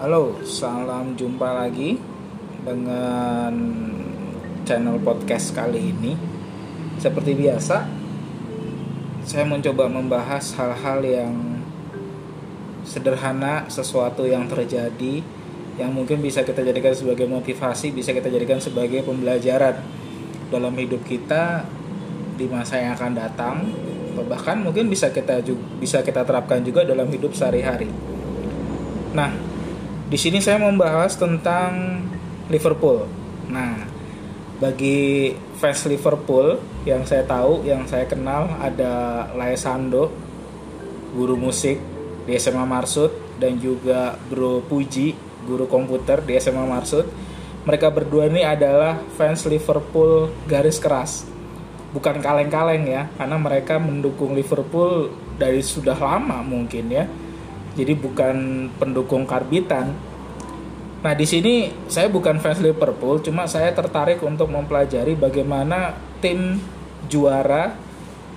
Halo, salam jumpa lagi dengan channel podcast kali ini. Seperti biasa, saya mencoba membahas hal-hal yang sederhana, sesuatu yang terjadi yang mungkin bisa kita jadikan sebagai motivasi, bisa kita jadikan sebagai pembelajaran dalam hidup kita di masa yang akan datang, bahkan mungkin bisa kita bisa kita terapkan juga dalam hidup sehari-hari. Nah, di sini saya membahas tentang Liverpool. Nah, bagi fans Liverpool yang saya tahu, yang saya kenal ada Laesando, guru musik di SMA Marsud dan juga Bro Puji, guru komputer di SMA Marsud. Mereka berdua ini adalah fans Liverpool garis keras. Bukan kaleng-kaleng ya, karena mereka mendukung Liverpool dari sudah lama mungkin ya jadi bukan pendukung karbitan. Nah di sini saya bukan fans Liverpool, cuma saya tertarik untuk mempelajari bagaimana tim juara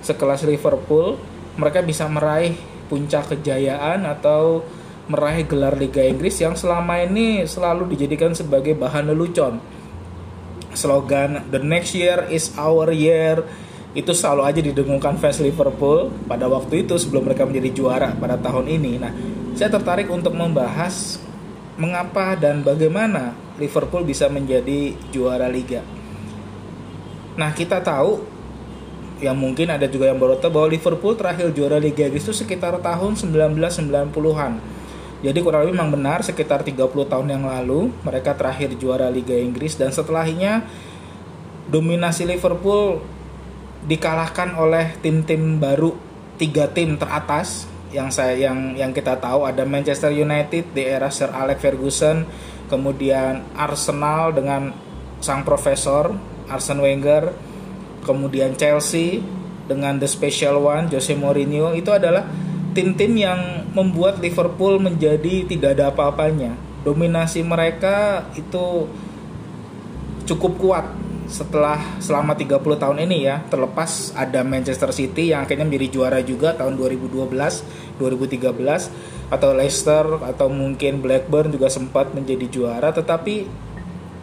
sekelas Liverpool mereka bisa meraih puncak kejayaan atau meraih gelar Liga Inggris yang selama ini selalu dijadikan sebagai bahan lelucon. Slogan The next year is our year itu selalu aja didengungkan fans Liverpool pada waktu itu sebelum mereka menjadi juara pada tahun ini. Nah, saya tertarik untuk membahas mengapa dan bagaimana Liverpool bisa menjadi juara liga. Nah, kita tahu yang mungkin ada juga yang baru tahu bahwa Liverpool terakhir juara Liga Inggris itu sekitar tahun 1990-an. Jadi kurang lebih memang benar sekitar 30 tahun yang lalu mereka terakhir juara Liga Inggris dan setelahnya dominasi Liverpool dikalahkan oleh tim-tim baru tiga tim teratas yang saya yang yang kita tahu. Ada Manchester United di era Sir Alex Ferguson, kemudian Arsenal dengan sang profesor Arsene Wenger, kemudian Chelsea dengan the special one Jose Mourinho. Itu adalah tim-tim yang membuat Liverpool menjadi tidak ada apa-apanya. Dominasi mereka itu cukup kuat setelah selama 30 tahun ini ya terlepas ada Manchester City yang akhirnya menjadi juara juga tahun 2012 2013 atau Leicester atau mungkin Blackburn juga sempat menjadi juara tetapi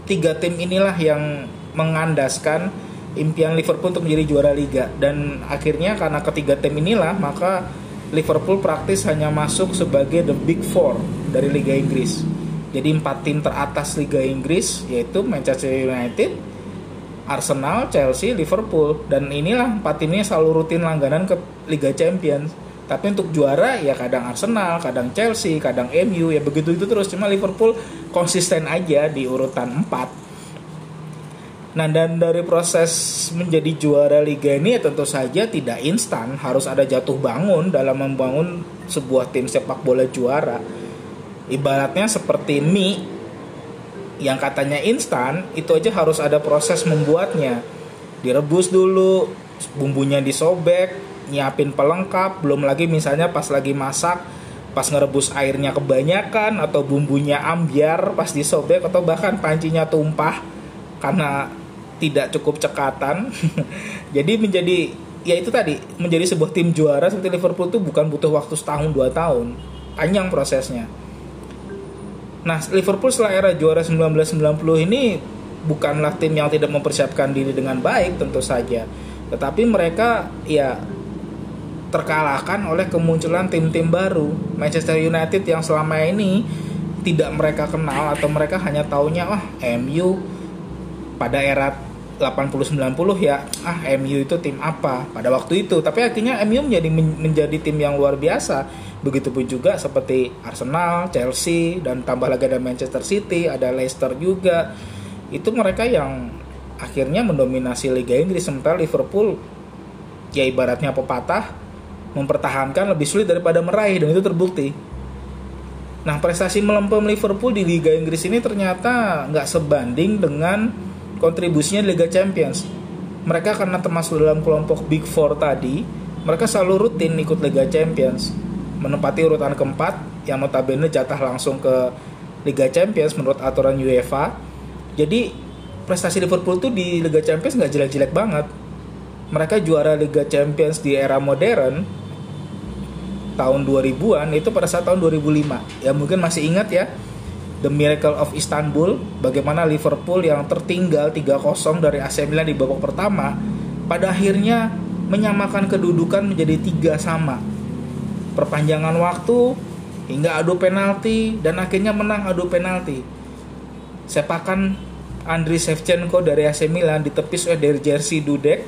tiga tim inilah yang mengandaskan impian Liverpool untuk menjadi juara liga. Dan akhirnya karena ketiga tim inilah maka Liverpool praktis hanya masuk sebagai the big four dari Liga Inggris. Jadi empat tim teratas Liga Inggris yaitu Manchester United, Arsenal, Chelsea, Liverpool dan inilah empat ini selalu rutin langganan ke Liga Champions. Tapi untuk juara ya kadang Arsenal, kadang Chelsea, kadang MU ya begitu itu terus cuma Liverpool konsisten aja di urutan 4. Nah dan dari proses menjadi juara liga ini ya tentu saja tidak instan harus ada jatuh bangun dalam membangun sebuah tim sepak bola juara. Ibaratnya seperti mie yang katanya instan itu aja harus ada proses membuatnya. Direbus dulu bumbunya disobek nyiapin pelengkap. Belum lagi misalnya pas lagi masak pas ngerebus airnya kebanyakan atau bumbunya ambiar pas disobek atau bahkan pancinya tumpah karena tidak cukup cekatan. Jadi menjadi ya itu tadi menjadi sebuah tim juara seperti Liverpool itu bukan butuh waktu setahun dua tahun. Panjang prosesnya Nah, Liverpool setelah era juara 1990 ini bukanlah tim yang tidak mempersiapkan diri dengan baik tentu saja. Tetapi mereka ya terkalahkan oleh kemunculan tim-tim baru. Manchester United yang selama ini tidak mereka kenal atau mereka hanya taunya wah MU pada era 80 90 ya ah MU itu tim apa pada waktu itu tapi akhirnya MU menjadi menjadi tim yang luar biasa begitupun juga seperti Arsenal, Chelsea dan tambah lagi ada Manchester City, ada Leicester juga. Itu mereka yang akhirnya mendominasi Liga Inggris sementara Liverpool ya ibaratnya pepatah mempertahankan lebih sulit daripada meraih dan itu terbukti. Nah prestasi melempem Liverpool di Liga Inggris ini ternyata nggak sebanding dengan kontribusinya di Liga Champions. Mereka karena termasuk dalam kelompok Big Four tadi, mereka selalu rutin ikut Liga Champions menempati urutan keempat yang notabene jatah langsung ke Liga Champions menurut aturan UEFA. Jadi prestasi Liverpool tuh di Liga Champions nggak jelek-jelek banget. Mereka juara Liga Champions di era modern tahun 2000-an itu pada saat tahun 2005. Ya mungkin masih ingat ya. The Miracle of Istanbul, bagaimana Liverpool yang tertinggal 3-0 dari AC Milan di babak pertama, pada akhirnya menyamakan kedudukan menjadi tiga sama. Perpanjangan waktu hingga adu penalti dan akhirnya menang adu penalti. Sepakan Andriy Shevchenko dari AC Milan ditepis oleh dari jersey Dudek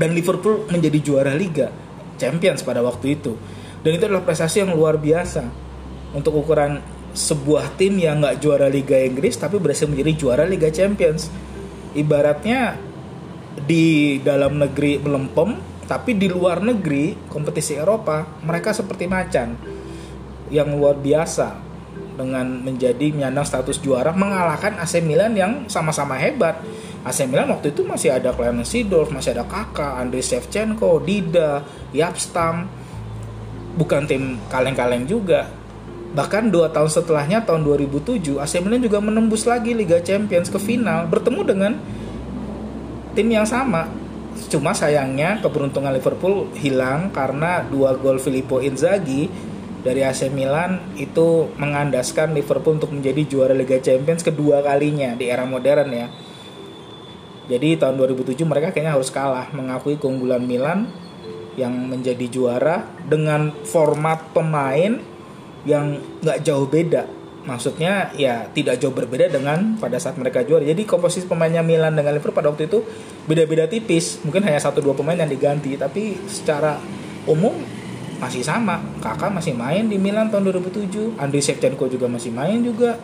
dan Liverpool menjadi juara Liga Champions pada waktu itu. Dan itu adalah prestasi yang luar biasa untuk ukuran sebuah tim yang nggak juara Liga Inggris tapi berhasil menjadi juara Liga Champions. Ibaratnya di dalam negeri melempem tapi di luar negeri kompetisi Eropa mereka seperti macan yang luar biasa dengan menjadi menyandang status juara mengalahkan AC Milan yang sama-sama hebat. AC Milan waktu itu masih ada Clarence Seedorf, masih ada Kakak, Andriy Shevchenko, Dida, Yapstam. Bukan tim kaleng-kaleng juga Bahkan dua tahun setelahnya tahun 2007 AC Milan juga menembus lagi Liga Champions ke final bertemu dengan tim yang sama. Cuma sayangnya keberuntungan Liverpool hilang karena dua gol Filippo Inzaghi dari AC Milan itu mengandaskan Liverpool untuk menjadi juara Liga Champions kedua kalinya di era modern ya. Jadi tahun 2007 mereka kayaknya harus kalah mengakui keunggulan Milan yang menjadi juara dengan format pemain yang nggak jauh beda. Maksudnya ya tidak jauh berbeda dengan pada saat mereka juara. Jadi komposisi pemainnya Milan dengan Liverpool pada waktu itu beda-beda tipis. Mungkin hanya satu dua pemain yang diganti. Tapi secara umum masih sama. Kakak masih main di Milan tahun 2007 Andriy Shevchenko juga masih main juga.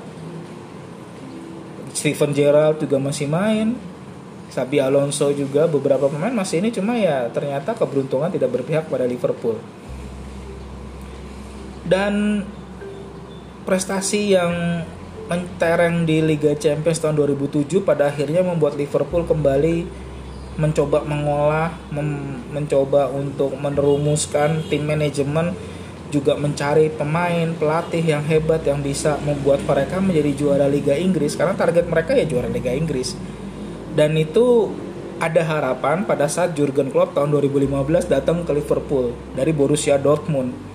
Steven Gerrard juga masih main. Sabi Alonso juga beberapa pemain masih ini. Cuma ya ternyata keberuntungan tidak berpihak pada Liverpool dan prestasi yang mentereng di Liga Champions tahun 2007 pada akhirnya membuat Liverpool kembali mencoba mengolah, mem mencoba untuk menerumuskan tim manajemen juga mencari pemain, pelatih yang hebat yang bisa membuat mereka menjadi juara Liga Inggris karena target mereka ya juara Liga Inggris. Dan itu ada harapan pada saat Jurgen Klopp tahun 2015 datang ke Liverpool dari Borussia Dortmund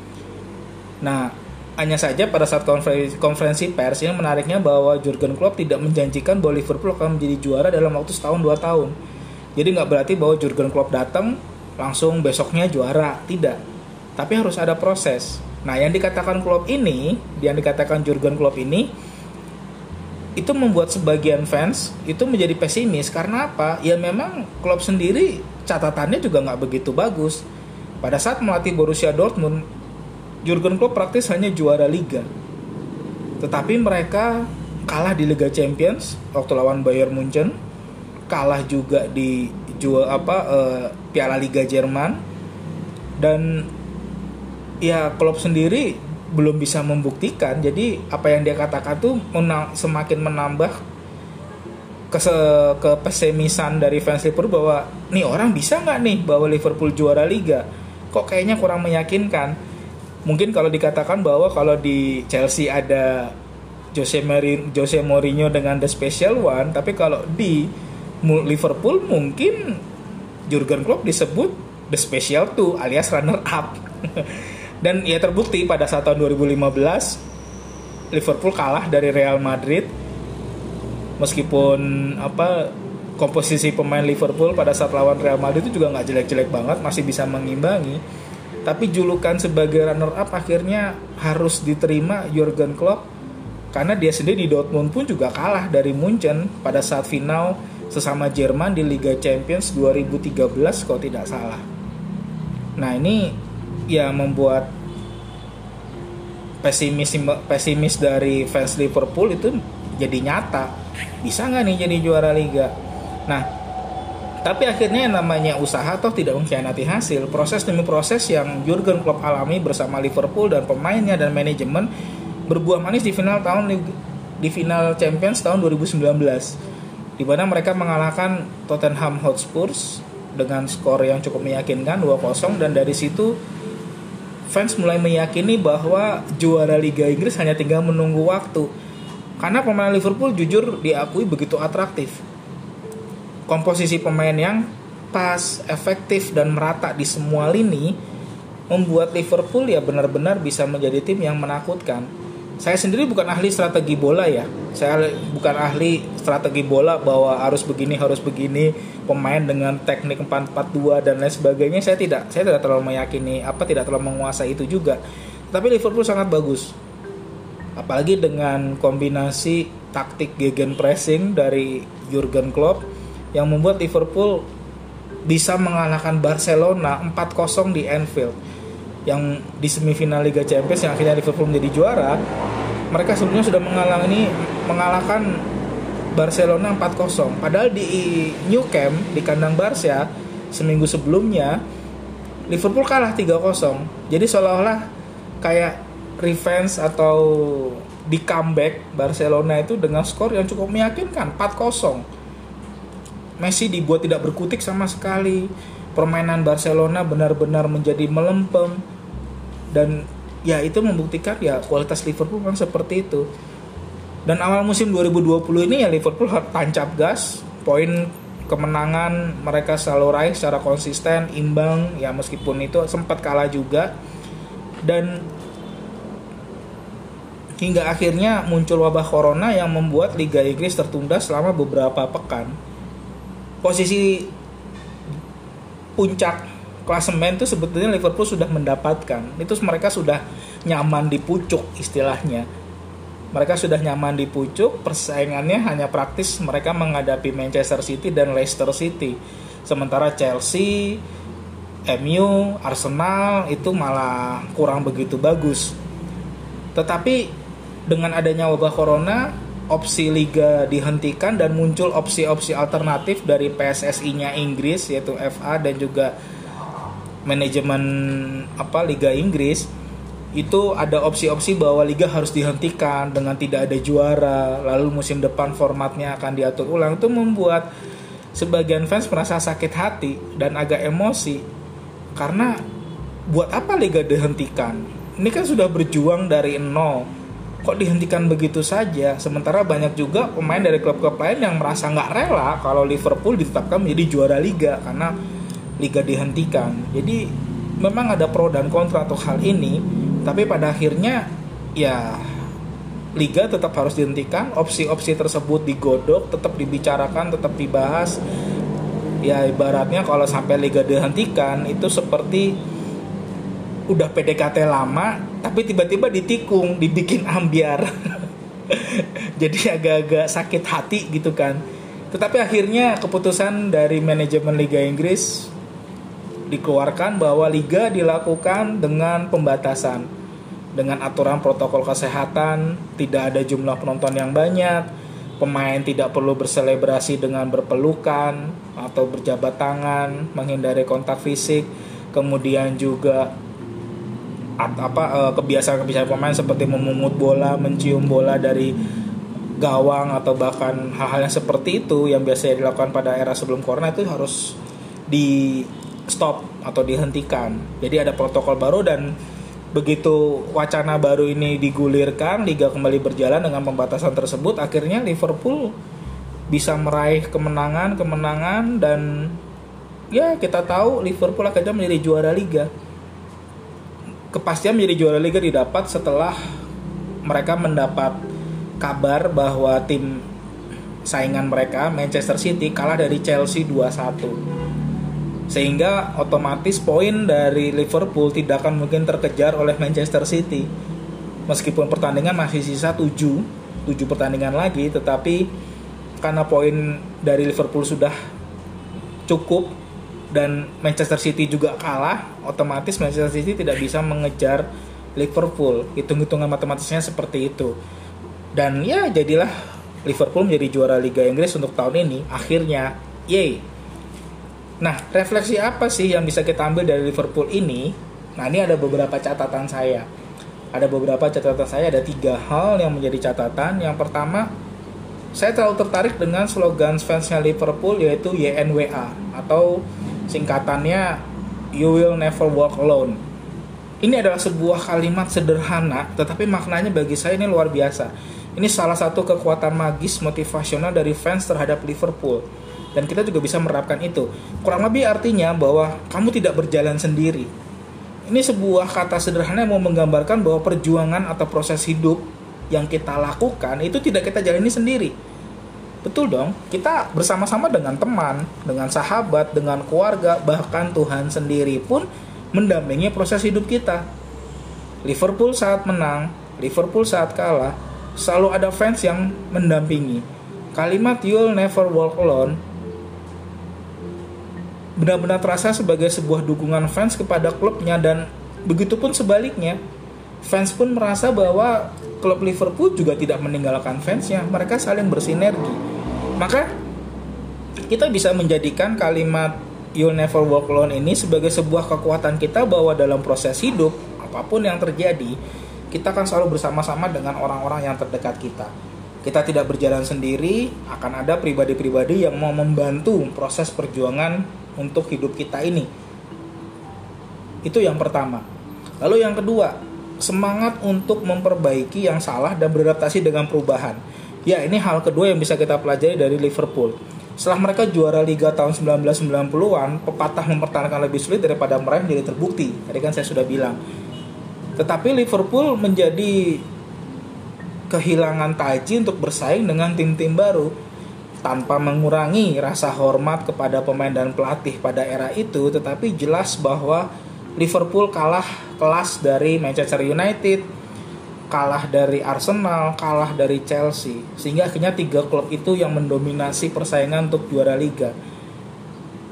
Nah, hanya saja pada saat konferensi, konferensi pers ini menariknya bahwa Jurgen Klopp tidak menjanjikan bahwa Liverpool akan menjadi juara dalam waktu setahun dua tahun. Jadi nggak berarti bahwa Jurgen Klopp datang langsung besoknya juara, tidak. Tapi harus ada proses. Nah, yang dikatakan Klopp ini, yang dikatakan Jurgen Klopp ini, itu membuat sebagian fans itu menjadi pesimis karena apa? Ya memang Klopp sendiri catatannya juga nggak begitu bagus. Pada saat melatih Borussia Dortmund, Jurgen Klopp praktis hanya juara liga. Tetapi mereka kalah di Liga Champions waktu lawan Bayern Munchen, kalah juga di jual apa uh, Piala Liga Jerman dan ya Klopp sendiri belum bisa membuktikan. Jadi apa yang dia katakan tuh menang, semakin menambah kese dari fans Liverpool bahwa nih orang bisa nggak nih bawa Liverpool juara liga kok kayaknya kurang meyakinkan mungkin kalau dikatakan bahwa kalau di Chelsea ada Jose Mourinho, Jose Mourinho dengan the special one, tapi kalau di Liverpool mungkin Jurgen Klopp disebut the special two alias runner up. Dan ya terbukti pada saat tahun 2015 Liverpool kalah dari Real Madrid meskipun apa komposisi pemain Liverpool pada saat lawan Real Madrid itu juga nggak jelek-jelek banget masih bisa mengimbangi tapi julukan sebagai runner up akhirnya harus diterima Jurgen Klopp karena dia sendiri di Dortmund pun juga kalah dari Munchen pada saat final sesama Jerman di Liga Champions 2013 kalau tidak salah. Nah ini ya membuat pesimis pesimis dari fans Liverpool itu jadi nyata. Bisa nggak nih jadi juara liga? Nah tapi akhirnya yang namanya usaha toh tidak mengkhianati hasil. Proses demi proses yang Jurgen Klopp alami bersama Liverpool dan pemainnya dan manajemen berbuah manis di final tahun di final Champions tahun 2019 di mana mereka mengalahkan Tottenham Hotspur dengan skor yang cukup meyakinkan 2-0 dan dari situ fans mulai meyakini bahwa juara Liga Inggris hanya tinggal menunggu waktu. Karena pemain Liverpool jujur diakui begitu atraktif komposisi pemain yang pas, efektif dan merata di semua lini membuat Liverpool ya benar-benar bisa menjadi tim yang menakutkan. saya sendiri bukan ahli strategi bola ya. Saya bukan ahli strategi bola bahwa harus begini harus begini pemain dengan teknik 4-4-2 dan lain sebagainya. Saya tidak saya tidak terlalu meyakini apa tidak terlalu menguasai itu juga. Tapi Liverpool sangat bagus. Apalagi dengan kombinasi taktik gegen pressing dari Jurgen Klopp yang membuat Liverpool bisa mengalahkan Barcelona 4-0 di Anfield. Yang di semifinal Liga Champions yang akhirnya Liverpool menjadi juara mereka sebelumnya sudah mengalami mengalahkan Barcelona 4-0 padahal di New Camp di kandang Barca seminggu sebelumnya Liverpool kalah 3-0 jadi seolah-olah kayak revenge atau di comeback Barcelona itu dengan skor yang cukup meyakinkan 4-0 Messi dibuat tidak berkutik sama sekali. Permainan Barcelona benar-benar menjadi melempem. Dan ya itu membuktikan ya kualitas Liverpool memang seperti itu. Dan awal musim 2020 ini ya Liverpool tancap gas poin kemenangan mereka selalu raih secara konsisten imbang ya meskipun itu sempat kalah juga. Dan hingga akhirnya muncul wabah corona yang membuat Liga Inggris tertunda selama beberapa pekan posisi puncak klasemen itu sebetulnya Liverpool sudah mendapatkan. Itu mereka sudah nyaman di pucuk istilahnya. Mereka sudah nyaman di pucuk, persaingannya hanya praktis mereka menghadapi Manchester City dan Leicester City. Sementara Chelsea, MU, Arsenal itu malah kurang begitu bagus. Tetapi dengan adanya wabah corona, opsi liga dihentikan dan muncul opsi-opsi alternatif dari PSSI-nya Inggris yaitu FA dan juga manajemen apa Liga Inggris. Itu ada opsi-opsi bahwa liga harus dihentikan dengan tidak ada juara lalu musim depan formatnya akan diatur ulang. Itu membuat sebagian fans merasa sakit hati dan agak emosi. Karena buat apa liga dihentikan? Ini kan sudah berjuang dari nol kok dihentikan begitu saja sementara banyak juga pemain dari klub-klub lain yang merasa nggak rela kalau Liverpool ditetapkan menjadi juara liga karena liga dihentikan. Jadi memang ada pro dan kontra untuk hal ini, tapi pada akhirnya ya liga tetap harus dihentikan, opsi-opsi tersebut digodok, tetap dibicarakan, tetap dibahas. Ya ibaratnya kalau sampai liga dihentikan itu seperti udah PDKT lama tapi tiba-tiba ditikung, dibikin ambiar. Jadi agak-agak sakit hati gitu kan. Tetapi akhirnya keputusan dari manajemen Liga Inggris dikeluarkan bahwa liga dilakukan dengan pembatasan dengan aturan protokol kesehatan, tidak ada jumlah penonton yang banyak, pemain tidak perlu berselebrasi dengan berpelukan atau berjabat tangan, menghindari kontak fisik, kemudian juga apa eh, kebiasaan-kebiasaan pemain seperti memungut bola, mencium bola dari gawang atau bahkan hal-hal yang seperti itu yang biasanya dilakukan pada era sebelum corona itu harus di stop atau dihentikan. Jadi ada protokol baru dan begitu wacana baru ini digulirkan, liga kembali berjalan dengan pembatasan tersebut, akhirnya Liverpool bisa meraih kemenangan-kemenangan dan ya kita tahu Liverpool akhirnya menjadi juara liga. Kepastian menjadi juara liga didapat setelah mereka mendapat kabar bahwa tim saingan mereka Manchester City kalah dari Chelsea 2-1 sehingga otomatis poin dari Liverpool tidak akan mungkin terkejar oleh Manchester City. Meskipun pertandingan masih sisa 7 7 pertandingan lagi tetapi karena poin dari Liverpool sudah cukup dan Manchester City juga kalah otomatis Manchester City tidak bisa mengejar Liverpool hitung-hitungan matematisnya seperti itu dan ya jadilah Liverpool menjadi juara Liga Inggris untuk tahun ini akhirnya yay Nah, refleksi apa sih yang bisa kita ambil dari Liverpool ini? Nah, ini ada beberapa catatan saya. Ada beberapa catatan saya, ada tiga hal yang menjadi catatan. Yang pertama, saya terlalu tertarik dengan slogan fansnya Liverpool yaitu YNWA atau singkatannya You Will Never Walk Alone. Ini adalah sebuah kalimat sederhana, tetapi maknanya bagi saya ini luar biasa. Ini salah satu kekuatan magis motivasional dari fans terhadap Liverpool dan kita juga bisa menerapkan itu. Kurang lebih artinya bahwa kamu tidak berjalan sendiri. Ini sebuah kata sederhana yang mau menggambarkan bahwa perjuangan atau proses hidup yang kita lakukan itu tidak kita jalani sendiri. Betul dong, kita bersama-sama dengan teman, dengan sahabat, dengan keluarga, bahkan Tuhan sendiri pun mendampingi proses hidup kita. Liverpool saat menang, Liverpool saat kalah, selalu ada fans yang mendampingi. Kalimat "You'll never walk alone" benar-benar terasa sebagai sebuah dukungan fans kepada klubnya dan begitupun sebaliknya fans pun merasa bahwa klub Liverpool juga tidak meninggalkan fansnya mereka saling bersinergi maka kita bisa menjadikan kalimat You'll never walk alone ini sebagai sebuah kekuatan kita bahwa dalam proses hidup apa pun yang terjadi kita akan selalu bersama-sama dengan orang-orang yang terdekat kita. Kita tidak berjalan sendiri akan ada pribadi-pribadi yang mau membantu proses perjuangan untuk hidup kita ini. Itu yang pertama. Lalu yang kedua semangat untuk memperbaiki yang salah dan beradaptasi dengan perubahan Ya, ini hal kedua yang bisa kita pelajari dari Liverpool. Setelah mereka juara Liga tahun 1990-an, pepatah mempertahankan lebih sulit daripada meraih menjadi terbukti. Tadi kan saya sudah bilang. Tetapi Liverpool menjadi kehilangan taji untuk bersaing dengan tim-tim baru tanpa mengurangi rasa hormat kepada pemain dan pelatih pada era itu, tetapi jelas bahwa Liverpool kalah kelas dari Manchester United, kalah dari Arsenal, kalah dari Chelsea, sehingga akhirnya tiga klub itu yang mendominasi persaingan untuk juara liga.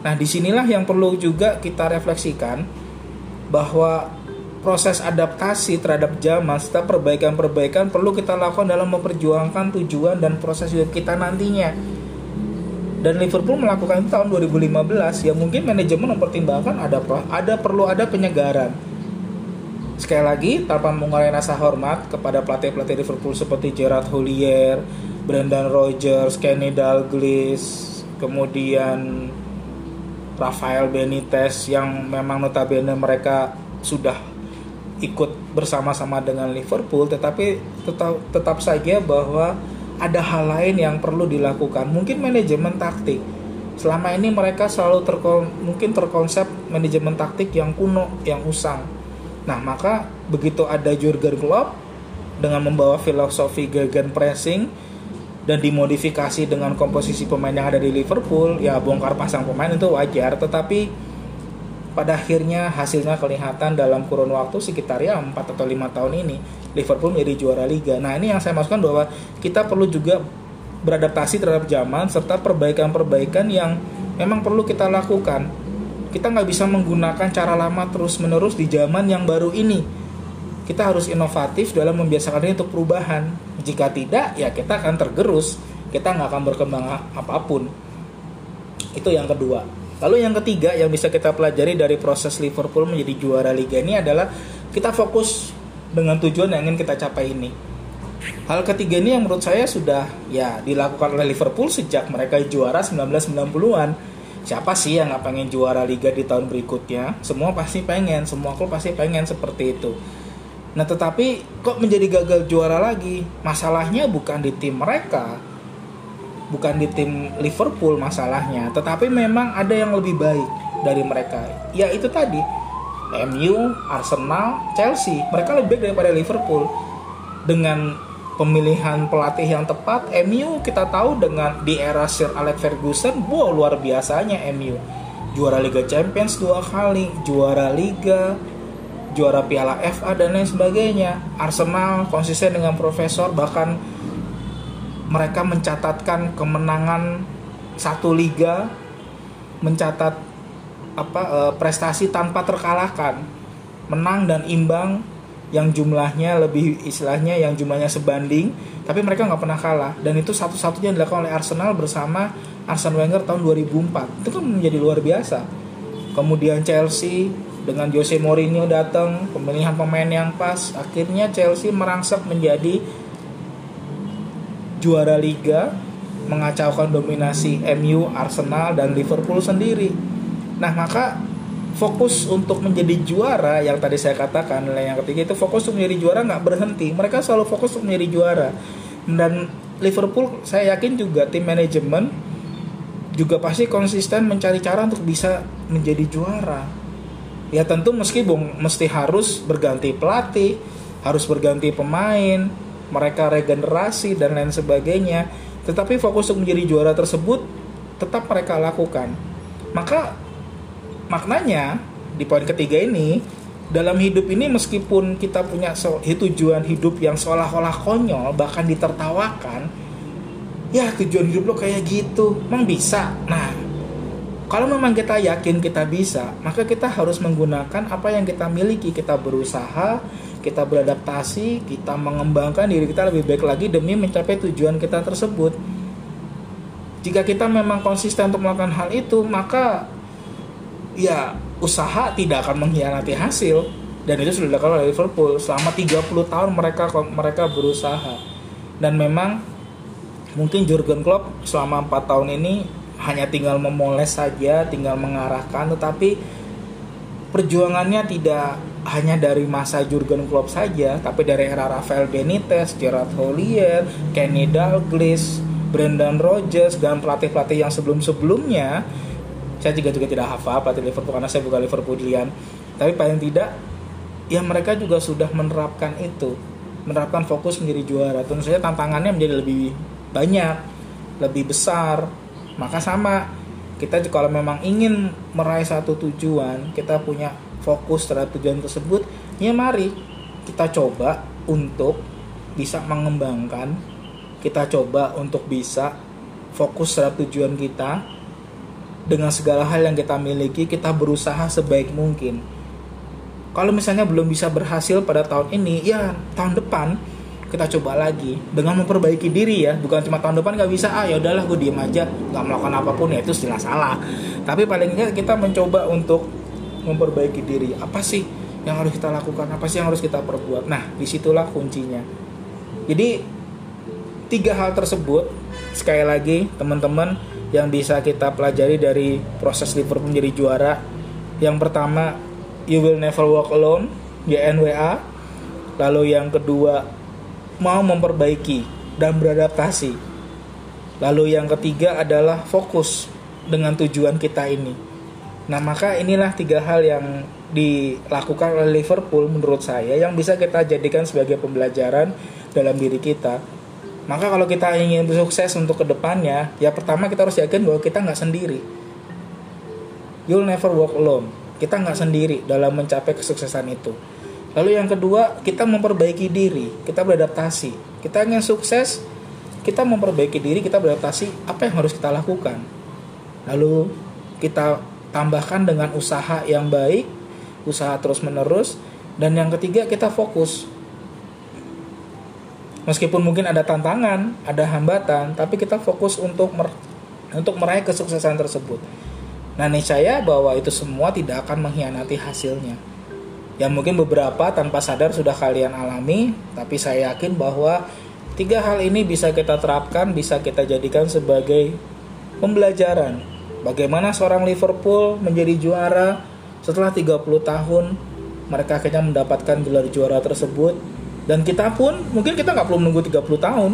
Nah, di sinilah yang perlu juga kita refleksikan bahwa proses adaptasi terhadap zaman serta perbaikan-perbaikan perlu kita lakukan dalam memperjuangkan tujuan dan proses hidup kita nantinya. Dan Liverpool melakukan itu tahun 2015 ya mungkin manajemen mempertimbangkan ada ada perlu ada penyegaran Sekali lagi, tanpa mengurangi rasa hormat kepada pelatih-pelatih Liverpool seperti Gerard Houllier, Brendan Rodgers, Kenny Dalglish, kemudian Rafael Benitez yang memang notabene mereka sudah ikut bersama-sama dengan Liverpool tetapi tetap tetap saja bahwa ada hal lain yang perlu dilakukan. Mungkin manajemen taktik. Selama ini mereka selalu terkon, mungkin terkonsep manajemen taktik yang kuno yang usang Nah, maka begitu ada Jurgen Klopp dengan membawa filosofi gegen pressing dan dimodifikasi dengan komposisi pemain yang ada di Liverpool, ya bongkar pasang pemain itu wajar, tetapi pada akhirnya hasilnya kelihatan dalam kurun waktu sekitar ya 4 atau 5 tahun ini Liverpool menjadi juara liga. Nah, ini yang saya maksudkan bahwa kita perlu juga beradaptasi terhadap zaman serta perbaikan-perbaikan yang memang perlu kita lakukan kita nggak bisa menggunakan cara lama terus menerus di zaman yang baru ini. Kita harus inovatif dalam membiasakan diri untuk perubahan. Jika tidak ya kita akan tergerus. Kita nggak akan berkembang apa pun. Itu yang kedua. Lalu yang ketiga yang bisa kita pelajari dari proses Liverpool menjadi juara liga ini adalah kita fokus dengan tujuan yang ingin kita capai ini. Hal ketiga ini yang menurut saya sudah ya dilakukan oleh Liverpool sejak mereka juara 1990-an siapa sih yang nggak pengen juara liga di tahun berikutnya? Semua pasti pengen semua klub pasti pengen seperti itu. Nah tetapi kok menjadi gagal juara lagi? Masalahnya bukan di tim mereka bukan di tim Liverpool masalahnya tetapi memang ada yang lebih baik dari mereka. Ya itu tadi. MU, Arsenal, Chelsea mereka lebih baik daripada Liverpool dengan pemilihan pelatih yang tepat MU kita tahu dengan di era Sir Alex Ferguson wow luar biasanya MU juara Liga Champions dua kali juara Liga juara Piala FA dan lain sebagainya. Arsenal konsisten dengan Profesor bahkan mereka mencatatkan kemenangan satu liga mencatat apa eh, prestasi tanpa terkalahkan. Menang dan imbang yang jumlahnya lebih istilahnya yang jumlahnya sebanding tapi mereka nggak pernah kalah. Dan itu satu-satunya yang dilakukan oleh Arsenal bersama Arsene Wenger tahun 2004 itu kan menjadi luar biasa. Kemudian Chelsea dengan Jose Mourinho datang pemilihan pemain yang pas akhirnya Chelsea merangsek menjadi juara liga mengacaukan dominasi MU, Arsenal dan Liverpool sendiri. Nah maka fokus untuk menjadi juara yang tadi saya katakan yang ketiga itu fokus untuk menjadi juara nggak berhenti. Mereka selalu fokus untuk menjadi juara. Dan Liverpool saya yakin juga tim manajemen juga pasti konsisten mencari cara untuk bisa menjadi juara. Ya tentu meski bung mesti harus berganti pelatih harus berganti pemain mereka regenerasi dan lain sebagainya. Tetapi fokus untuk menjadi juara tersebut tetap mereka lakukan. Maka maknanya di poin ketiga ini dalam hidup ini meskipun kita punya tujuan hidup yang seolah-olah konyol bahkan ditertawakan ya tujuan hidup lo kayak gitu. Emang bisa? Nah kalau memang kita yakin kita bisa maka kita harus menggunakan apa yang kita miliki. Kita berusaha kita beradaptasi kita mengembangkan diri kita lebih baik lagi demi mencapai tujuan kita tersebut. Jika kita memang konsisten untuk melakukan hal itu maka ya usaha tidak akan mengkhianati hasil. Dan itu sudah dilakukan oleh Liverpool. Selama 30 tahun mereka mereka berusaha. Dan memang mungkin Jurgen Klopp selama 4 tahun ini hanya tinggal memoles saja tinggal mengarahkan. Tetapi perjuangannya tidak hanya dari masa Jurgen Klopp saja tapi dari era Rafael Benitez, Gerard Houllier, Kenny Dalglish, Brendan Rodgers dan pelatih-pelatih yang sebelum-sebelumnya saya juga juga tidak hafal pelatih Liverpool karena saya bukan Liverpoolian tapi paling tidak ya mereka juga sudah menerapkan itu menerapkan fokus menjadi juara. Tentu saja tantangannya menjadi lebih banyak lebih besar. Maka sama kita kalau memang ingin meraih satu tujuan kita punya fokus terhadap tujuan tersebut ya mari kita coba untuk bisa mengembangkan. Kita coba untuk bisa fokus terhadap tujuan kita dengan segala hal yang kita miliki kita berusaha sebaik mungkin. Kalau misalnya belum bisa berhasil pada tahun ini ya tahun depan kita coba lagi. Dengan memperbaiki diri ya bukan cuma tahun depan nggak bisa ah ya udahlah gue diem aja nggak melakukan apa pun ya itu istilah salah. Tapi paling nggak kita mencoba untuk memperbaiki diri. Apa sih yang harus kita lakukan? Apa sih yang harus kita perbuat? Nah di situlah kuncinya. Jadi tiga hal tersebut sekali lagi teman-teman yang bisa kita pelajari dari proses Liverpool menjadi juara. Yang pertama, you will never walk alone, YNWA. Lalu yang kedua, mau memperbaiki dan beradaptasi. Lalu yang ketiga adalah fokus dengan tujuan kita ini. Nah, maka inilah tiga hal yang dilakukan oleh Liverpool menurut saya yang bisa kita jadikan sebagai pembelajaran dalam diri kita maka kalau kita ingin sukses untuk ke depannya, ya pertama kita harus yakin bahwa kita nggak sendiri. You'll never walk alone. Kita nggak sendiri dalam mencapai kesuksesan itu. Lalu yang kedua, kita memperbaiki diri, kita beradaptasi. Kita ingin sukses, kita memperbaiki diri, kita beradaptasi. Apa yang harus kita lakukan? Lalu kita tambahkan dengan usaha yang baik, usaha terus menerus, dan yang ketiga kita fokus meskipun mungkin ada tantangan, ada hambatan, tapi kita fokus untuk mer untuk meraih kesuksesan tersebut. Nah, niscaya bahwa itu semua tidak akan mengkhianati hasilnya. Ya mungkin beberapa tanpa sadar sudah kalian alami, tapi saya yakin bahwa tiga hal ini bisa kita terapkan, bisa kita jadikan sebagai pembelajaran. Bagaimana seorang Liverpool menjadi juara setelah 30 tahun mereka akhirnya mendapatkan gelar juara tersebut dan kita pun mungkin kita nggak perlu menunggu 30 tahun.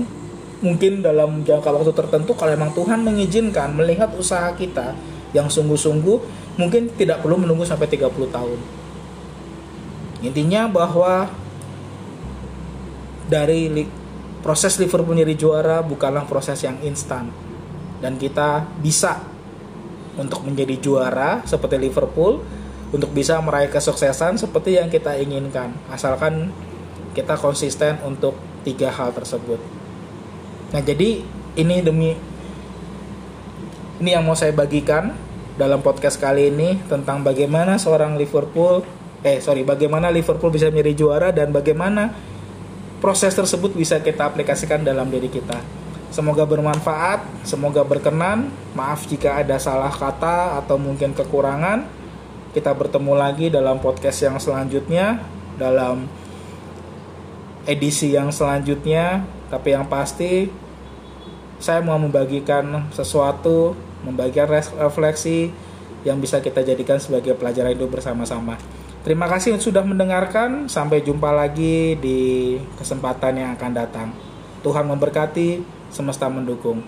Mungkin dalam jangka waktu tertentu kalau memang Tuhan mengizinkan melihat usaha kita yang sungguh-sungguh mungkin tidak perlu menunggu sampai 30 tahun. Intinya bahwa dari proses Liverpool menjadi juara bukanlah proses yang instan. Dan kita bisa untuk menjadi juara seperti Liverpool untuk bisa meraih kesuksesan seperti yang kita inginkan. Asalkan kita konsisten untuk tiga hal tersebut. Nah, jadi ini demi ini yang mau saya bagikan dalam podcast kali ini tentang bagaimana seorang Liverpool eh sorry bagaimana Liverpool bisa menjadi juara dan bagaimana proses tersebut bisa kita aplikasikan dalam diri kita. Semoga bermanfaat, semoga berkenan. Maaf jika ada salah kata atau mungkin kekurangan. Kita bertemu lagi dalam podcast yang selanjutnya dalam edisi yang selanjutnya tapi yang pasti saya mau membagikan sesuatu membagikan refleksi yang bisa kita jadikan sebagai pelajaran hidup bersama-sama. Terima kasih sudah mendengarkan. Sampai jumpa lagi di kesempatan yang akan datang. Tuhan memberkati semesta mendukung